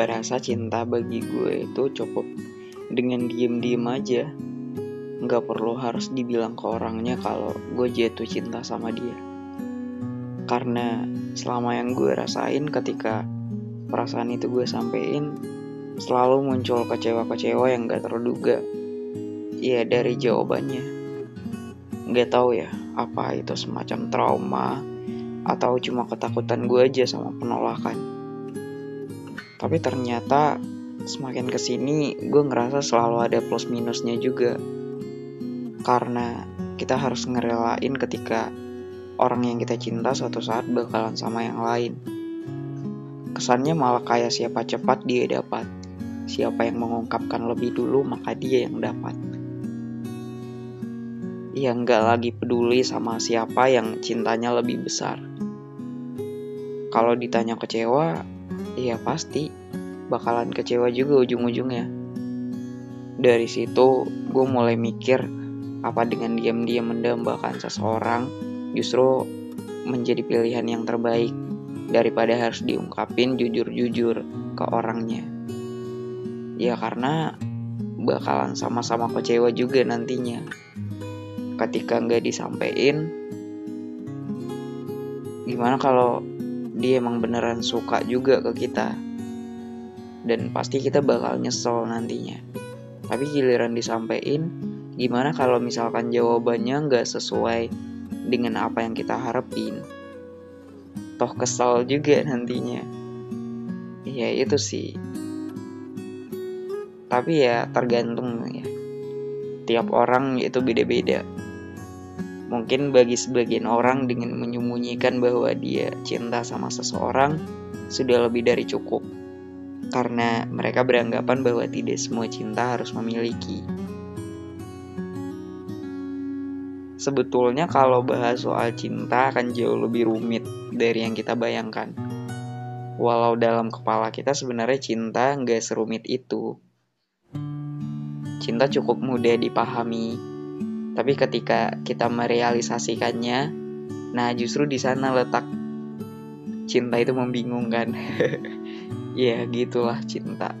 ngerasa cinta bagi gue itu cukup dengan diem-diem aja. Nggak perlu harus dibilang ke orangnya kalau gue jatuh cinta sama dia. Karena selama yang gue rasain ketika perasaan itu gue sampein, selalu muncul kecewa-kecewa yang gak terduga. Iya dari jawabannya. Gak tahu ya, apa itu semacam trauma atau cuma ketakutan gue aja sama penolakan. Tapi ternyata semakin ke sini gue ngerasa selalu ada plus minusnya juga. Karena kita harus ngerelain ketika orang yang kita cinta suatu saat bakalan sama yang lain. Kesannya malah kayak siapa cepat dia dapat. Siapa yang mengungkapkan lebih dulu maka dia yang dapat. Ya nggak lagi peduli sama siapa yang cintanya lebih besar. Kalau ditanya kecewa, ya pasti bakalan kecewa juga ujung-ujungnya. Dari situ gue mulai mikir apa dengan diam-diam mendambakan seseorang justru menjadi pilihan yang terbaik daripada harus diungkapin jujur-jujur ke orangnya. Ya karena bakalan sama-sama kecewa juga nantinya. Ketika nggak disampaikan, gimana kalau dia emang beneran suka juga ke kita? Dan pasti kita bakal nyesel nantinya. Tapi giliran disampaikan, gimana kalau misalkan jawabannya nggak sesuai dengan apa yang kita harapin? Toh kesel juga nantinya. Ya itu sih tapi ya tergantung ya tiap orang itu beda-beda mungkin bagi sebagian orang dengan menyembunyikan bahwa dia cinta sama seseorang sudah lebih dari cukup. Karena mereka beranggapan bahwa tidak semua cinta harus memiliki. Sebetulnya kalau bahas soal cinta akan jauh lebih rumit dari yang kita bayangkan. Walau dalam kepala kita sebenarnya cinta nggak serumit itu. Cinta cukup mudah dipahami. Tapi ketika kita merealisasikannya, nah justru di sana letak cinta itu membingungkan. ya, gitulah cinta.